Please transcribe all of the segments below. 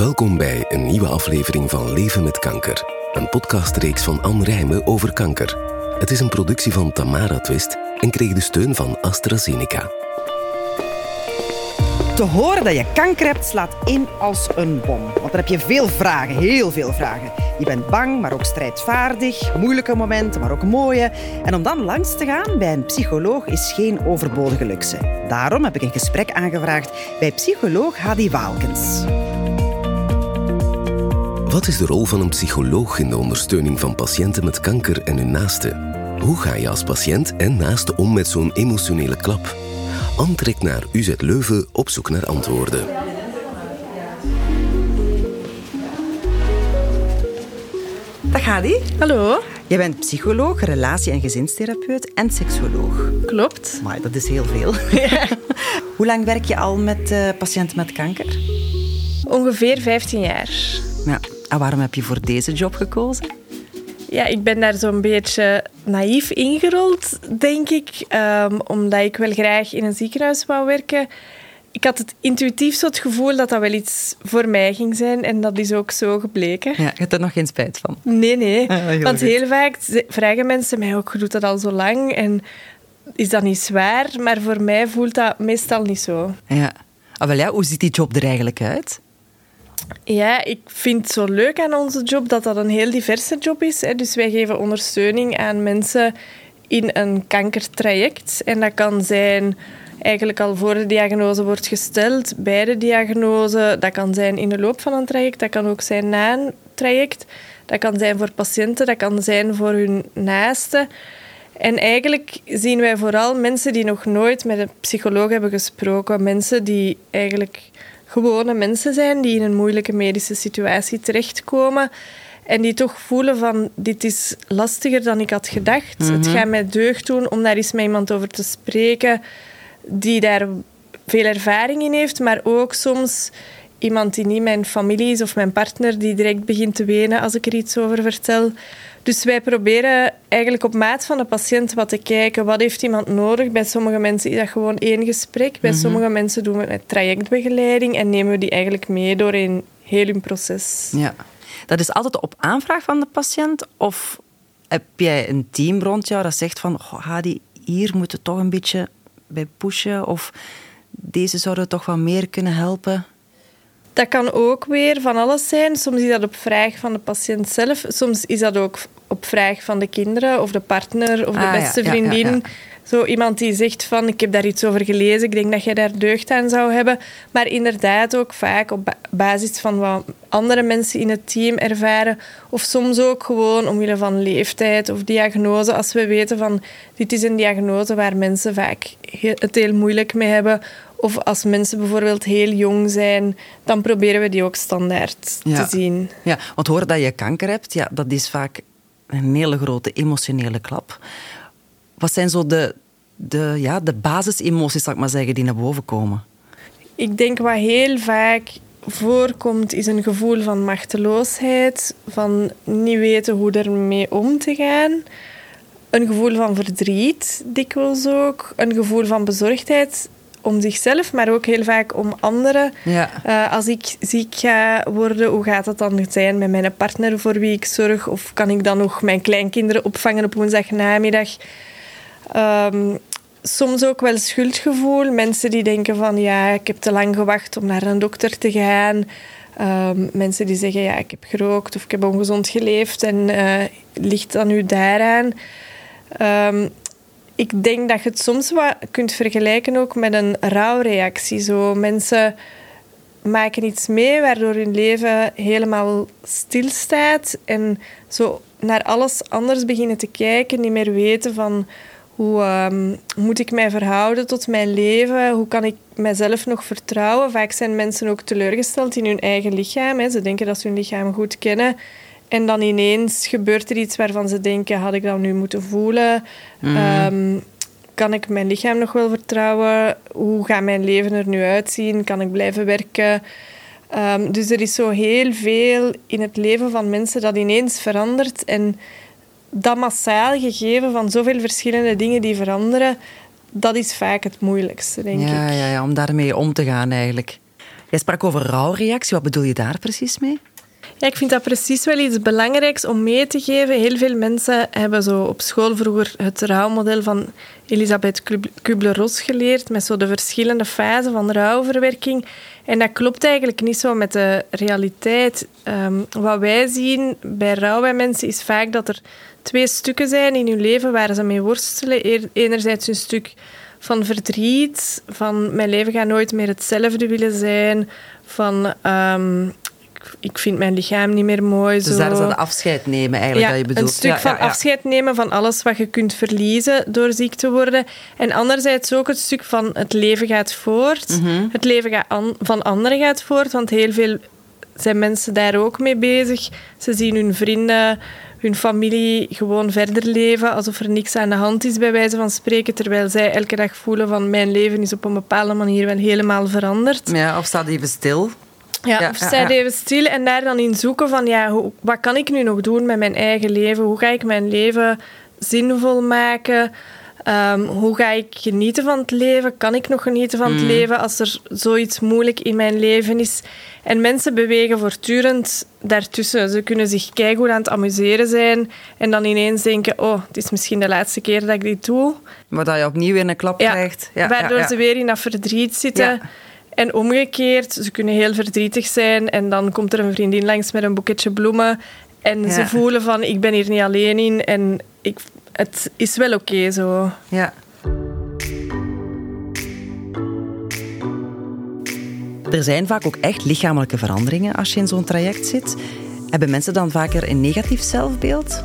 Welkom bij een nieuwe aflevering van Leven met Kanker. Een podcastreeks van Anne Rijmen over kanker. Het is een productie van Tamara Twist en kreeg de steun van AstraZeneca. Te horen dat je kanker hebt slaat in als een bom. Want dan heb je veel vragen, heel veel vragen. Je bent bang, maar ook strijdvaardig. Moeilijke momenten, maar ook mooie. En om dan langs te gaan bij een psycholoog is geen overbodige luxe. Daarom heb ik een gesprek aangevraagd bij psycholoog Hadi Waalkens. Wat is de rol van een psycholoog in de ondersteuning van patiënten met kanker en hun naasten? Hoe ga je als patiënt en naaste om met zo'n emotionele klap? Anne trekt naar UZ Leuven op zoek naar antwoorden. Dag Hadi. Hallo, Jij bent psycholoog, relatie- en gezinstherapeut en seksuoloog. klopt. Maar dat is heel veel. Hoe lang werk je al met eh, patiënten met kanker? Ongeveer 15 jaar. Ja. En waarom heb je voor deze job gekozen? Ja, ik ben daar zo'n beetje naïef ingerold, denk ik. ehm, omdat ik wel graag in een ziekenhuis wou werken. Ik had het intuïtief zo het gevoel dat dat wel iets voor mij ging zijn. En dat is ook zo gebleken. Ja, je hebt er nog geen spijt van. Nee, nee. Ah, heel Want goed. heel vaak vragen mensen mij ook, je doet dat al zo lang. En is dat niet zwaar? Maar voor mij voelt dat meestal niet zo. Ja. Ah, wel ja, hoe ziet die job er eigenlijk uit? Ja, ik vind het zo leuk aan onze job dat dat een heel diverse job is. Hè. Dus wij geven ondersteuning aan mensen in een kankertraject. En dat kan zijn eigenlijk al voor de diagnose wordt gesteld, bij de diagnose. Dat kan zijn in de loop van een traject, dat kan ook zijn na een traject. Dat kan zijn voor patiënten, dat kan zijn voor hun naasten. En eigenlijk zien wij vooral mensen die nog nooit met een psycholoog hebben gesproken. Mensen die eigenlijk gewone mensen zijn, die in een moeilijke medische situatie terechtkomen. En die toch voelen van, dit is lastiger dan ik had gedacht. Het gaat mij deugd doen om daar eens met iemand over te spreken die daar veel ervaring in heeft, maar ook soms iemand die niet mijn familie is of mijn partner die direct begint te wenen als ik er iets over vertel. Dus wij proberen eigenlijk op maat van de patiënt wat te kijken. Wat heeft iemand nodig? Bij sommige mensen is dat gewoon één gesprek. Bij sommige mensen doen we met trajectbegeleiding en nemen we die eigenlijk mee door in heel hun proces. Ja. Dat is altijd op aanvraag van de patiënt? Of heb jij een team rond jou dat zegt van... Oh, Hadi, hier moeten we toch een beetje bij pushen? Of deze zouden toch wat meer kunnen helpen? Dat kan ook weer van alles zijn. Soms is dat op vraag van de patiënt zelf. Soms is dat ook op vraag van de kinderen of de partner of de Ah, beste ja, vriendin. ja. Zo iemand die zegt van, ik heb daar iets over gelezen, ik denk dat jij daar deugd aan zou hebben. Maar inderdaad ook vaak op ba- basis van wat andere mensen in het team ervaren. Of soms ook gewoon omwille van leeftijd of diagnose. Als we weten van, dit is een diagnose waar mensen vaak he- het heel moeilijk mee hebben. Of als mensen bijvoorbeeld heel jong zijn, dan proberen we die ook standaard Ja. te zien. Ja, want horen dat je kanker hebt, ja, dat is vaak een hele grote emotionele klap. Wat zijn zo de, de, ja, de basisemoties, zal ik maar zeggen, die naar boven komen? Ik denk wat heel vaak voorkomt, is een gevoel van machteloosheid, van niet weten hoe ermee om te gaan. Een gevoel van verdriet, dikwijls ook. Een gevoel van bezorgdheid om zichzelf, maar ook heel vaak om anderen. Ja. Eh, als ik ziek ga worden, hoe gaat dat dan zijn met mijn partner voor wie ik zorg? Of kan ik dan nog mijn kleinkinderen opvangen op woensdagnamiddag? Ehm, soms ook wel schuldgevoel. Mensen die denken van ja, ik heb te lang gewacht om naar een dokter te gaan. Ehm, mensen die zeggen ja, ik heb gerookt of ik heb ongezond geleefd en eh, ligt dat nu daaraan? Ehm, ik denk dat je het soms kunt vergelijken ook met een rouwreactie. Zo mensen maken iets mee waardoor hun leven helemaal stilstaat en zo naar alles anders beginnen te kijken, niet meer weten van hoe ehm, moet ik mij verhouden tot mijn leven, hoe kan ik mezelf nog vertrouwen. Vaak zijn mensen ook teleurgesteld in hun eigen lichaam. Hè. Ze denken dat ze hun lichaam goed kennen. En dan ineens gebeurt er iets waarvan ze denken, had ik dat nu moeten voelen? Ehm, kan ik mijn lichaam nog wel vertrouwen? Hoe gaat mijn leven er nu uitzien? Kan ik blijven werken? Ehm, dus er is zo heel veel in het leven van mensen dat ineens verandert. En dat massaal gegeven van zoveel verschillende dingen die veranderen, dat is vaak het moeilijkste, denk ja, ik. ja, ja, om daarmee om te gaan eigenlijk. Jij sprak over rouwreactie. Wat bedoel je daar precies mee? Ja, ik vind dat precies wel iets belangrijks om mee te geven. Heel veel mensen hebben zo op school vroeger het rouwmodel van Elisabeth Kubler-Ross geleerd, met zo de verschillende fasen van rouwverwerking. En dat klopt eigenlijk niet zo met de realiteit. Um, wat wij zien bij rouw bij mensen is vaak dat er twee stukken zijn in hun leven waar ze mee worstelen. Enerzijds een stuk van verdriet, van mijn leven gaat nooit meer hetzelfde willen zijn, van um, ik vind mijn lichaam niet meer mooi. Dus daar is dat afscheid nemen eigenlijk, ja, dat je bedoelt. een stuk van afscheid nemen van alles wat je kunt verliezen door ziek te worden. En anderzijds ook het stuk van het leven gaat voort. Mhm. Het leven gaat van anderen gaat voort, want heel veel zijn mensen daar ook mee bezig. Ze zien hun vrienden, hun familie gewoon verder leven alsof er niks aan de hand is, bij wijze van spreken. Terwijl zij elke dag voelen van mijn leven is op een bepaalde manier wel helemaal veranderd. Ja, of staat even stil. Ja, of sta even stil en daar dan in zoeken van ja, hoe, wat kan ik nu nog doen met mijn eigen leven? Hoe ga ik mijn leven zinvol maken? Ehm, hoe ga ik genieten van het leven? Kan ik nog genieten van het Mm. leven als er zoiets moeilijk in mijn leven is? En mensen bewegen voortdurend daartussen. Ze kunnen zich keigoed aan het amuseren zijn en dan ineens denken, oh, het is misschien de laatste keer dat ik dit doe. Maar dat je opnieuw weer een klap Ja, krijgt. Ja, waardoor ja. ze weer in dat verdriet zitten. En omgekeerd, ze kunnen heel verdrietig zijn en dan komt er een vriendin langs met een boeketje bloemen en Ja. ze voelen van ik ben hier niet alleen in en ik, het is wel oké zo. Ja. Er zijn vaak ook echt lichamelijke veranderingen als je in zo'n traject zit. Hebben mensen dan vaker een negatief zelfbeeld?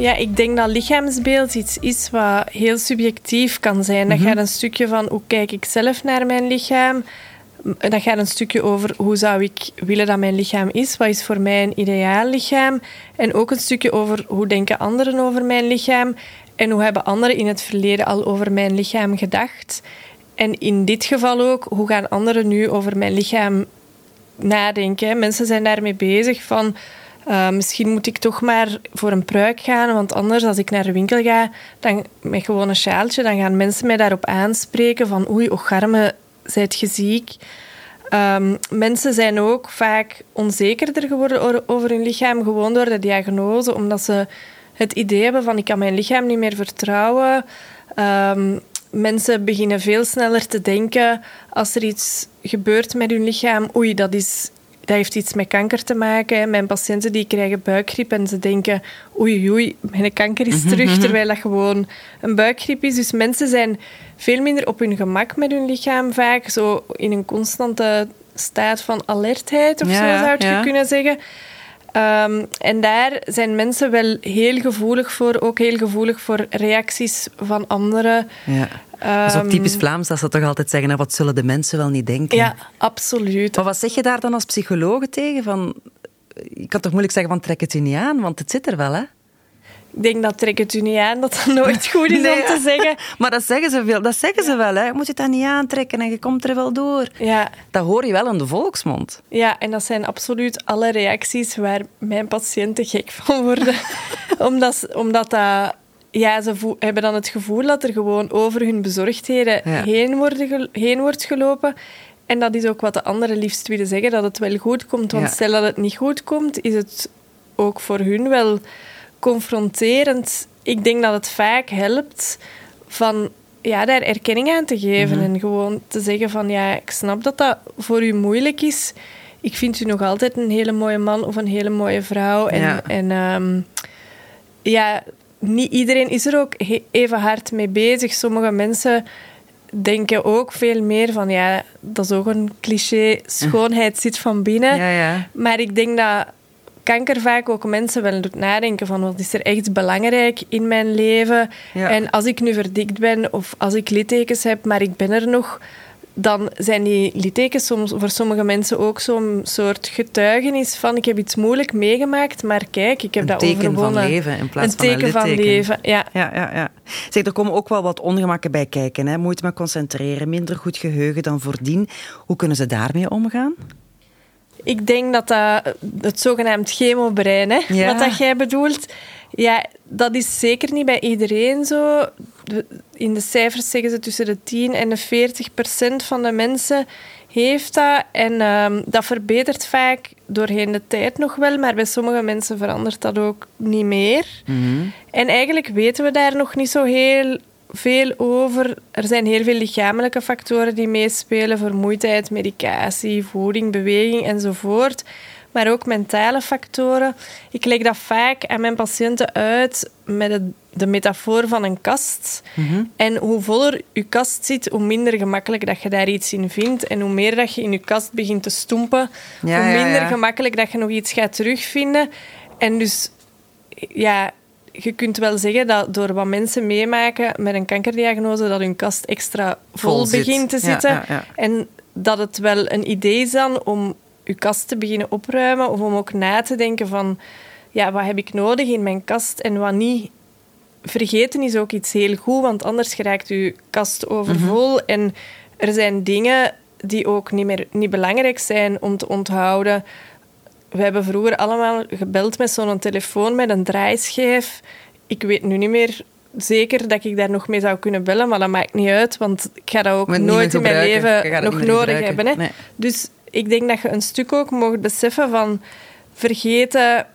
Ja, ik denk dat lichaamsbeeld iets is wat heel subjectief kan zijn. Dat gaat een stukje van hoe kijk ik zelf naar mijn lichaam. Dat gaat een stukje over hoe zou ik willen dat mijn lichaam is. Wat is voor mij een ideaal lichaam? En ook een stukje over hoe denken anderen over mijn lichaam. En hoe hebben anderen in het verleden al over mijn lichaam gedacht. En in dit geval ook, hoe gaan anderen nu over mijn lichaam nadenken. Mensen zijn daarmee bezig van... eh, misschien moet ik toch maar voor een pruik gaan, want anders als ik naar de winkel ga, dan, met gewoon een sjaaltje, dan gaan mensen mij daarop aanspreken van oei, och arme, zijt je ziek? Ehm, mensen zijn ook vaak onzekerder geworden over hun lichaam, gewoon door de diagnose, omdat ze het idee hebben van ik kan mijn lichaam niet meer vertrouwen. Ehm, mensen beginnen veel sneller te denken als er iets gebeurt met hun lichaam. Oei, dat, is, dat heeft iets met kanker te maken. Mijn patiënten die krijgen buikgriep en ze denken oei, oei, mijn kanker is terug, terwijl dat gewoon een buikgriep is. Dus mensen zijn veel minder op hun gemak met hun lichaam vaak, zo in een constante staat van alertheid of Ja, zo zou je ja. kunnen zeggen. Ehm, en daar zijn mensen wel heel gevoelig voor, ook heel gevoelig voor reacties van anderen. Ja. Dat is ook Ehm, typisch Vlaams dat ze toch altijd zeggen, nou, wat zullen de mensen wel niet denken? Ja, absoluut. Maar wat zeg je daar dan als psycholoog tegen? Van, je kan toch moeilijk zeggen van trek het u niet aan, want het zit er wel, hè? Ik denk dat trek het u niet aan, dat dat nooit goed is Nee, om te zeggen. Maar dat zeggen ze, veel, dat zeggen ze wel, hè? Je moet je dat niet aantrekken en je komt er wel door. Ja, Dat hoor je wel in de volksmond. ja, en dat zijn absoluut alle reacties waar mijn patiënten gek van worden. omdat, ze- omdat dat... Ja, ze hebben dan het gevoel dat er gewoon over hun bezorgdheden Ja. heen, worden heen wordt gelopen. En dat is ook wat de anderen liefst willen zeggen, dat het wel goed komt. Want Ja. stel dat het niet goed komt, is het ook voor hun wel confronterend. Ik denk dat het vaak helpt van ja, daar erkenning aan te geven. Mhm. En gewoon te zeggen van ja, ik snap dat dat voor u moeilijk is. Ik vind u nog altijd een hele mooie man of een hele mooie vrouw. En, Ja. en ehm, ja, niet iedereen is er ook even hard mee bezig. Sommige mensen denken ook veel meer van ja, dat is ook een cliché, schoonheid zit van binnen. Ja, ja. Maar ik denk dat kanker vaak ook mensen wel doet nadenken van wat is er echt belangrijk in mijn leven. Ja. En als ik nu verdikt ben of als ik littekens heb, maar ik ben er nog, dan zijn die littekens soms voor sommige mensen ook zo'n soort getuigenis van ik heb iets moeilijk meegemaakt, maar kijk, ik heb Een dat teken van overwonnen. leven in plaats een van een teken van leven, ja. Ja, ja, ja. Zeg, er komen ook wel wat ongemakken bij kijken. Hè? Moeite met concentreren, minder goed geheugen dan voordien. Hoe kunnen ze daarmee omgaan? Ik denk dat dat het zogenaamd chemobrein, hè, Ja. wat dat jij bedoelt, ja, dat is zeker niet bij iedereen zo. in de cijfers zeggen ze tussen de 10 en de 40 procent van de mensen heeft dat. En ehm, dat verbetert vaak doorheen de tijd nog wel, maar bij sommige mensen verandert dat ook niet meer. Mhm. En eigenlijk weten we daar nog niet zo heel veel over. Er zijn heel veel lichamelijke factoren die meespelen: vermoeidheid, medicatie, voeding, beweging enzovoort. Maar ook mentale factoren. Ik leg dat vaak aan mijn patiënten uit met het- de metafoor van een kast. En hoe voller je kast zit, hoe minder gemakkelijk dat je daar iets in vindt. En hoe meer dat je in je kast begint te stompen, Ja, hoe ja, minder ja. gemakkelijk dat je nog iets gaat terugvinden. En dus, ja, je kunt wel zeggen dat door wat mensen meemaken met een kankerdiagnose, dat hun kast extra vol, Vol zit. begint te zitten. ja, ja. En dat het wel een idee is dan om je kast te beginnen opruimen of om ook na te denken van, ja, wat heb ik nodig in mijn kast en wat niet. Vergeten is ook iets heel goed, want anders geraakt je kast overvol. En er zijn dingen die ook niet meer niet belangrijk zijn om te onthouden. We hebben vroeger allemaal gebeld met zo'n telefoon met een draaischijf. Ik weet nu niet meer zeker dat ik daar nog mee zou kunnen bellen, maar dat maakt niet uit, want ik ga dat ook nooit in mijn leven nog nodig hebben. Hè. Nee. Dus ik denk dat je een stuk ook mocht beseffen van vergeten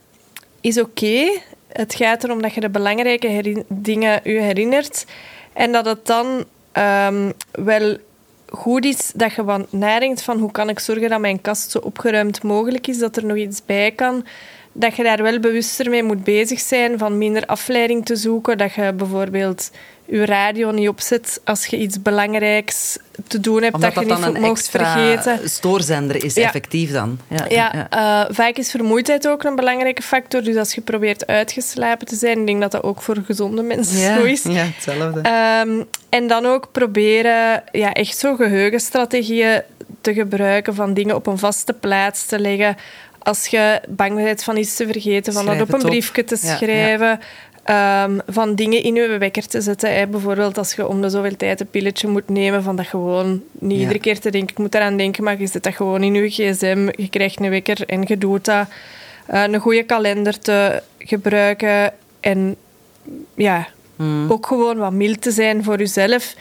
is oké. Het gaat erom dat je de belangrijke dingen je herinnert. En dat het dan ehm, wel goed is dat je wat nadenkt van hoe kan ik zorgen dat mijn kast zo opgeruimd mogelijk is, dat er nog iets bij kan. Dat je daar wel bewuster mee moet bezig zijn, van minder afleiding te zoeken. Dat je bijvoorbeeld je radio niet opzet als je iets belangrijks te doen hebt, Omdat dat je niet mocht vergeten. stoorzender is, Ja. effectief dan. Ja, Ja, eh, vaak is vermoeidheid ook een belangrijke factor. Dus als je probeert uitgeslapen te zijn, ik denk dat dat ook voor gezonde mensen zo is. ja, hetzelfde. Ehm, en dan ook proberen ja, echt zo geheugenstrategieën te gebruiken, van dingen op een vaste plaats te leggen. Als je bang bent van iets te vergeten, van dat op een op. briefje te schrijven. Ehm, van dingen in je wekker te zetten. Hè. Bijvoorbeeld als je om de zoveel tijd een pilletje moet nemen, van dat gewoon niet Ja. iedere keer te denken, ik moet eraan denken, maar je zet dat gewoon in je gsm, je krijgt een wekker en je doet dat. Eh, een goede kalender te gebruiken en ja, Hmm. ook gewoon wat mild te zijn voor jezelf.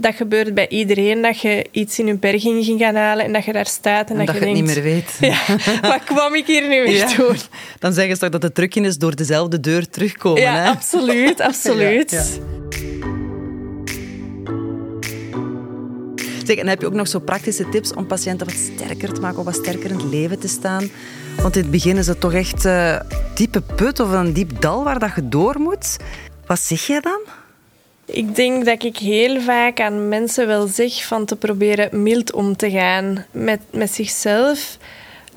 Dat gebeurt bij iedereen, dat je iets in je berging ging gaan halen en dat je daar staat en, En dat je je het niet meer weet. Ja, wat kwam ik hier nu weer Ja. doen? Dan zeggen ze toch dat het trucje is door dezelfde deur terugkomen. Ja, hè? absoluut, absoluut. Ja, Zeg, en heb je ook nog zo praktische tips om patiënten wat sterker te maken of wat sterker in het leven te staan? Want in het begin is het toch echt eh diepe put of een diep dal waar dat je door moet. Wat zeg jij dan? Ik denk dat ik heel vaak aan mensen wel zeg van te proberen mild om te gaan met, met zichzelf.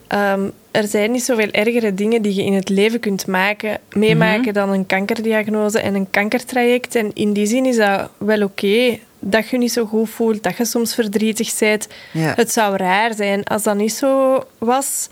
Ehm, er zijn niet zoveel ergere dingen die je in het leven kunt maken, meemaken dan een kankerdiagnose en een kankertraject. En in die zin is dat wel oké dat je niet zo goed voelt, dat je soms verdrietig bent. Het zou raar zijn als dat niet zo was.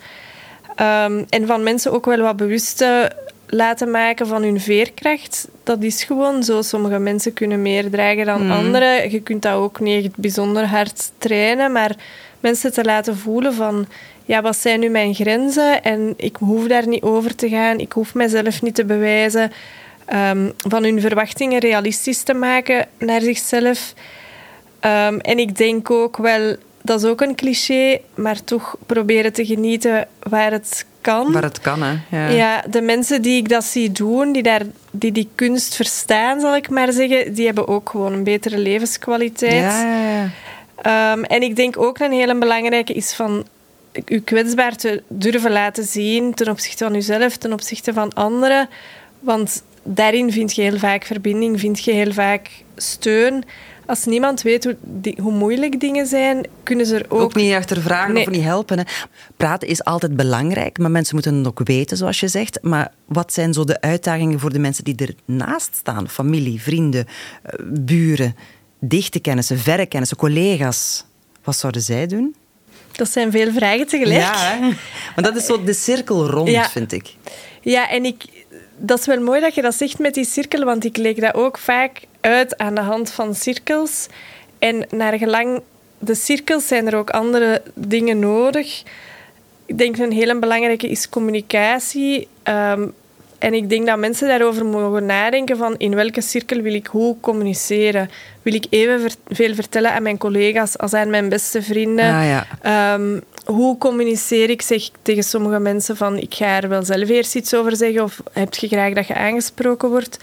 Ehm, en van mensen ook wel wat bewust eh, laten maken van hun veerkracht. Dat is gewoon zo. Sommige mensen kunnen meer dragen dan anderen. Je kunt dat ook niet echt bijzonder hard trainen, maar mensen te laten voelen van ja, wat zijn nu mijn grenzen en ik hoef daar niet over te gaan. Ik hoef mezelf niet te bewijzen. Ehm, van hun verwachtingen realistisch te maken naar zichzelf. Ehm, en ik denk ook wel, dat is ook een cliché, maar toch proberen te genieten waar het kan. Waar het kan, hè? Ja. Ja, de mensen die ik dat zie doen, die, daar, die die kunst verstaan, zal ik maar zeggen, die hebben ook gewoon een betere levenskwaliteit. Ja, ja, ja. Ehm, en ik denk ook een hele belangrijke is van je kwetsbaar te durven laten zien ten opzichte van jezelf, ten opzichte van anderen. Want daarin vind je heel vaak verbinding, vind je heel vaak steun. Als niemand weet hoe, die- hoe moeilijk dingen zijn, kunnen ze er ook... Ook niet achtervragen Nee. of niet helpen. Hè. Praten is altijd belangrijk, maar mensen moeten het ook weten, zoals je zegt. Maar wat zijn zo de uitdagingen voor de mensen die ernaast staan? Familie, vrienden, eh, buren, dichte kennissen, verre kennissen, collega's. Wat zouden zij doen? Dat zijn veel vragen tegelijk. Ja, hè? want dat is zo de cirkel rond, Ja. vind ik. Ja, en ik, dat is wel mooi dat je dat zegt met die cirkel, want ik leg dat ook vaak uit aan de hand van cirkels. En naar gelang de cirkels zijn er ook andere dingen nodig. Ik denk een hele belangrijke is communicatie. Ehm, En ik denk dat mensen daarover mogen nadenken van in welke cirkel wil ik hoe communiceren. Wil ik even veel vertellen aan mijn collega's als aan mijn beste vrienden? Ah, ja. Ehm, hoe communiceer ik zeg tegen sommige mensen van ik ga er wel zelf eerst iets over zeggen of heb je graag dat je aangesproken wordt?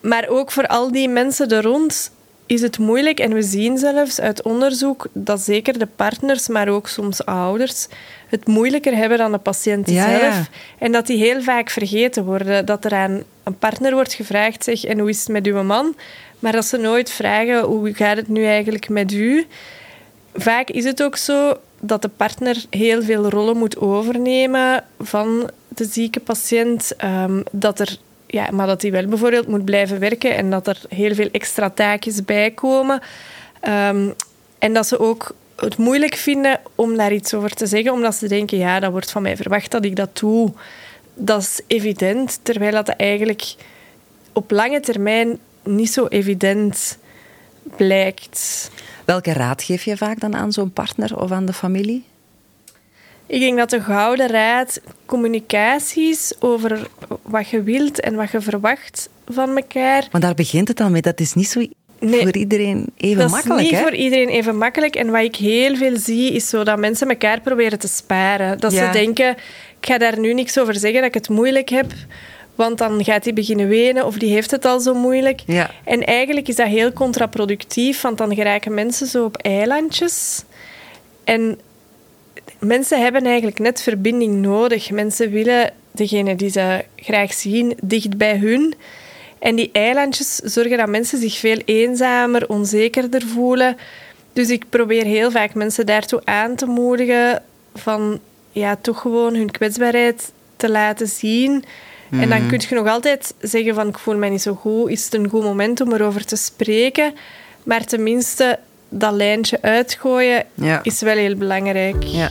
Maar ook voor al die mensen er rond is het moeilijk. En we zien zelfs uit onderzoek dat zeker de partners, maar ook soms ouders, het moeilijker hebben dan de patiënt Ja, zelf. ja. En dat die heel vaak vergeten worden. Dat er aan een partner wordt gevraagd, zeg, en hoe is het met uw man? Maar dat ze nooit vragen, hoe gaat het nu eigenlijk met u? Vaak is het ook zo dat de partner heel veel rollen moet overnemen van de zieke patiënt. Ehm, dat er, ja, maar dat hij wel bijvoorbeeld moet blijven werken en dat er heel veel extra taakjes bij komen. Ehm, en dat ze ook het moeilijk vinden om daar iets over te zeggen, omdat ze denken, ja, dat wordt van mij verwacht dat ik dat doe. Dat is evident, terwijl dat eigenlijk op lange termijn niet zo evident blijkt. Welke raad geef je vaak dan aan zo'n partner of aan de familie? Ik denk dat de gouden raad communicaties over wat je wilt en wat je verwacht van elkaar. Want daar begint het al mee. Dat is niet zo Nee, voor iedereen even dat makkelijk. is niet hè? voor iedereen even makkelijk. En wat ik heel veel zie, is zo dat mensen elkaar proberen te sparen. Dat Ja. ze denken, ik ga daar nu niks over zeggen, dat ik het moeilijk heb. Want dan gaat hij beginnen wenen of die heeft het al zo moeilijk. Ja. En eigenlijk is dat heel contraproductief, want dan geraken mensen zo op eilandjes. En mensen hebben eigenlijk net verbinding nodig. Mensen willen degene die ze graag zien dicht bij hun. En die eilandjes zorgen dat mensen zich veel eenzamer, onzekerder voelen. Dus ik probeer heel vaak mensen daartoe aan te moedigen van ja, toch gewoon hun kwetsbaarheid te laten zien. En dan kun je nog altijd zeggen van ik voel mij niet zo goed. Is het een goed moment om erover te spreken? Maar tenminste, dat lijntje uitgooien Ja. is wel heel belangrijk. Ja.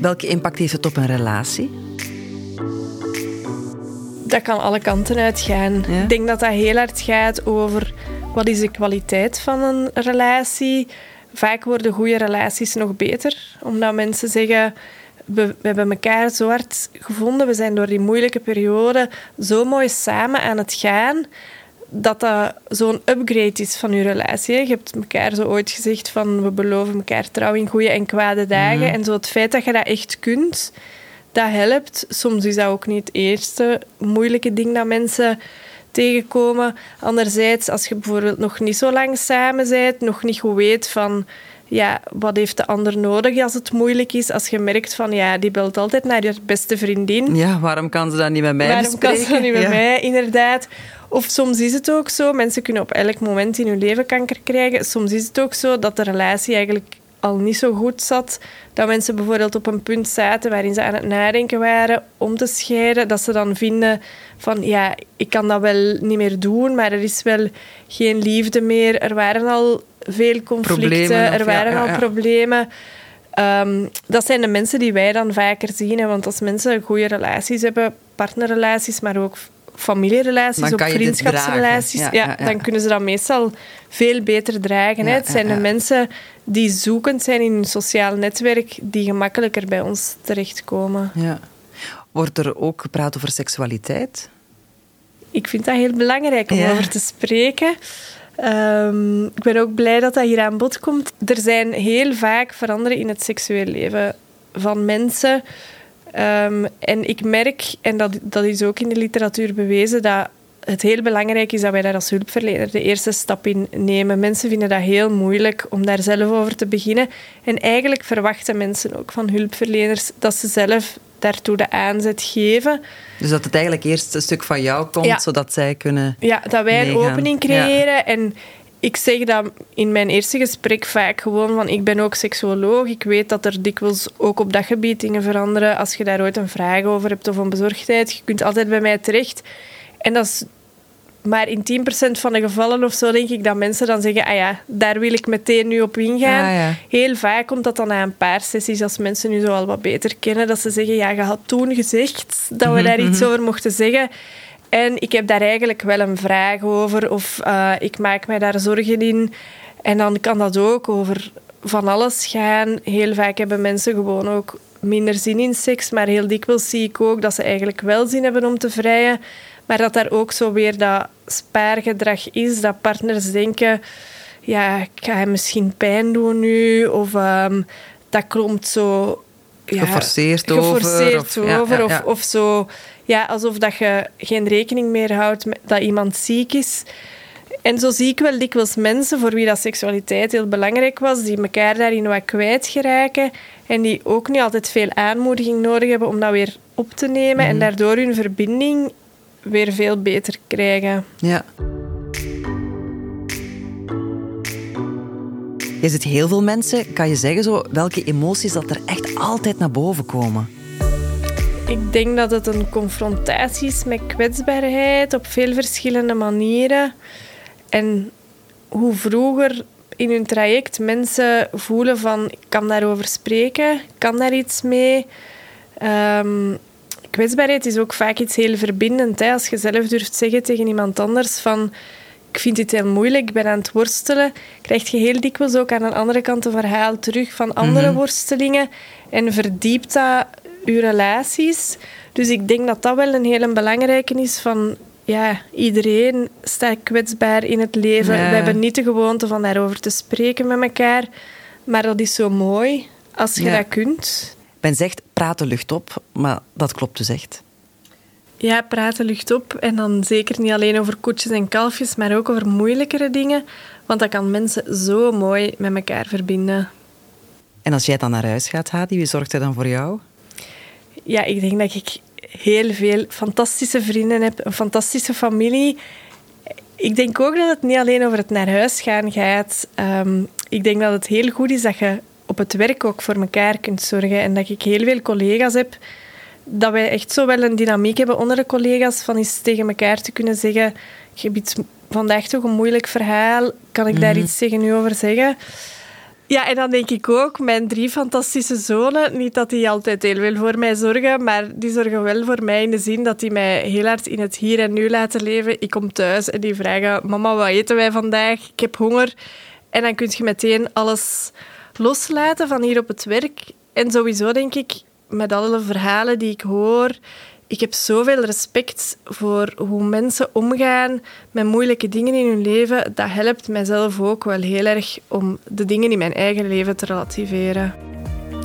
Welke impact heeft het op een relatie? Dat kan alle kanten uitgaan. Ja? Ik denk dat dat heel hard gaat over wat is de kwaliteit van een relatie. Vaak worden goede relaties nog beter, omdat mensen zeggen we, we hebben elkaar zo hard gevonden, we zijn door die moeilijke periode zo mooi samen aan het gaan, dat dat zo'n upgrade is van je relatie. Je hebt elkaar zo ooit gezegd van we beloven elkaar trouw in goede en kwade dagen. En zo het feit dat je dat echt kunt, dat helpt. Soms is dat ook niet het eerste moeilijke ding dat mensen tegenkomen. Anderzijds, als je bijvoorbeeld nog niet zo lang samen bent, nog niet goed weet van ja, wat heeft de ander nodig als het moeilijk is. Als je merkt van ja, die belt altijd naar je beste vriendin. Ja, waarom kan ze dat niet met mij Waarom kan ze niet met Ja. mij, inderdaad? Of soms is het ook zo, mensen kunnen op elk moment in hun leven kanker krijgen. Soms is het ook zo dat de relatie eigenlijk al niet zo goed zat. Dat mensen bijvoorbeeld op een punt zaten waarin ze aan het nadenken waren om te scheiden. Dat ze dan vinden van, ja, ik kan dat wel niet meer doen, maar er is wel geen liefde meer. Er waren al veel conflicten, Problemen, er ja, waren ja, al problemen. Ehm, dat zijn de mensen die wij dan vaker zien. Hè, want als mensen goede relaties hebben, partnerrelaties, maar ook familierelaties, dit vriendschapsrelaties. Ja, ja, dan kunnen ze dat meestal veel beter dragen. Het zijn de mensen die zoekend zijn in hun sociaal netwerk, die gemakkelijker bij ons terechtkomen. Ja. Wordt er ook gepraat over seksualiteit? Ik vind dat heel belangrijk om over te spreken. Ehm, ik ben ook blij dat dat hier aan bod komt. Er zijn heel vaak veranderingen in het seksueel leven van mensen. Ehm, en ik merk, en dat, dat is ook in de literatuur bewezen, dat het heel belangrijk is dat wij daar als hulpverlener de eerste stap in nemen. Mensen vinden dat heel moeilijk om daar zelf over te beginnen. En eigenlijk verwachten mensen ook van hulpverleners dat ze zelf daartoe de aanzet geven. Dus dat het eigenlijk eerst een stuk van jou komt, Ja. zodat zij kunnen... Ja, dat wij een meegaan. opening creëren. En ik zeg dat in mijn eerste gesprek vaak gewoon van... Ik ben ook seksuoloog. Ik weet dat er dikwijls ook op dat gebied dingen veranderen. Als je daar ooit een vraag over hebt of een bezorgdheid, je kunt altijd bij mij terecht. En dat is maar in 10% van de gevallen of zo denk ik dat mensen dan zeggen... Ah ja, daar wil ik meteen nu op ingaan. Ah, ja. Heel vaak komt dat dan na een paar sessies, als mensen nu zo al wat beter kennen, dat ze zeggen, ja, je had toen gezegd dat we daar iets over mochten zeggen. En ik heb daar eigenlijk wel een vraag over, of eh, ik maak mij daar zorgen in. En dan kan dat ook over van alles gaan. Heel vaak hebben mensen gewoon ook minder zin in seks, maar heel dikwijls zie ik ook dat ze eigenlijk wel zin hebben om te vrijen. Maar dat daar ook zo weer dat spaargedrag is, dat partners denken, ja, ik ga hem misschien pijn doen nu, of ehm, dat klopt zo... Ja, geforceerd, geforceerd over. over ja, of, of zo, ja, alsof dat je geen rekening meer houdt met dat iemand ziek is. En zo zie ik wel dikwijls mensen voor wie dat seksualiteit heel belangrijk was, die elkaar daarin wat kwijtgeraken en die ook niet altijd veel aanmoediging nodig hebben om dat weer op te nemen en mhm. daardoor hun verbinding weer veel beter krijgen. Ja. Je ziet heel veel mensen, kan je zeggen zo, welke emoties dat er echt altijd naar boven komen? Ik denk dat het een confrontatie is met kwetsbaarheid op veel verschillende manieren. En hoe vroeger in hun traject mensen voelen van ik kan daarover spreken, kan daar iets mee. Um, kwetsbaarheid is ook vaak iets heel verbindend. Hè? Als je zelf durft zeggen tegen iemand anders van ik vind dit heel moeilijk, ik ben aan het worstelen, krijg je heel dikwijls ook aan de andere kant een verhaal terug van andere mhm. worstelingen en verdiept dat je relaties. Dus ik denk dat dat wel een hele belangrijke is van ja, iedereen staat kwetsbaar in het leven. We hebben niet de gewoonte van daarover te spreken met elkaar. Maar dat is zo mooi als je dat kunt. Ben zegt, praten lucht op, maar dat klopt dus echt. Ja, praten lucht op. En dan zeker niet alleen over koetjes en kalfjes, maar ook over moeilijkere dingen. Want dat kan mensen zo mooi met elkaar verbinden. En als jij dan naar huis gaat, Hadi, wie zorgt er dan voor jou? Ja, ik denk dat ik heel veel fantastische vrienden heb, een fantastische familie. Ik denk ook dat het niet alleen over het naar huis gaan gaat. Ehm, ik denk dat het heel goed is dat je op het werk ook voor elkaar kunt zorgen. En dat ik heel veel collega's heb, dat wij echt zo wel een dynamiek hebben onder de collega's, van eens tegen elkaar te kunnen zeggen, je hebt vandaag toch een moeilijk verhaal, kan ik daar mhm. iets tegen u over zeggen? Ja, en dan denk ik ook, mijn drie fantastische zonen, niet dat die altijd heel veel voor mij zorgen, maar die zorgen wel voor mij in de zin dat die mij heel hard in het hier en nu laten leven. Ik kom thuis en die vragen, mama, wat eten wij vandaag? Ik heb honger. En dan kun je meteen alles loslaten van hier op het werk. En sowieso denk ik, met alle verhalen die ik hoor, ik heb zoveel respect voor hoe mensen omgaan met moeilijke dingen in hun leven. Dat helpt mijzelf ook wel heel erg om de dingen in mijn eigen leven te relativeren.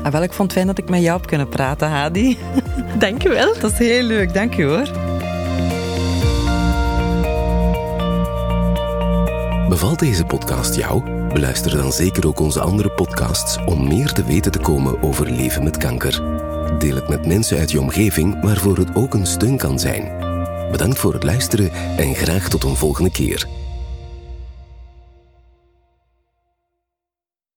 Ah, wel, ik vond het fijn dat ik met jou heb kunnen praten, Hadi. Dank je wel. Dat is heel leuk, dank je hoor. Bevalt deze podcast jou? Beluister dan zeker ook onze andere podcasts om meer te weten te komen over leven met kanker. Deel het met mensen uit je omgeving waarvoor het ook een steun kan zijn. Bedankt voor het luisteren en graag tot een volgende keer.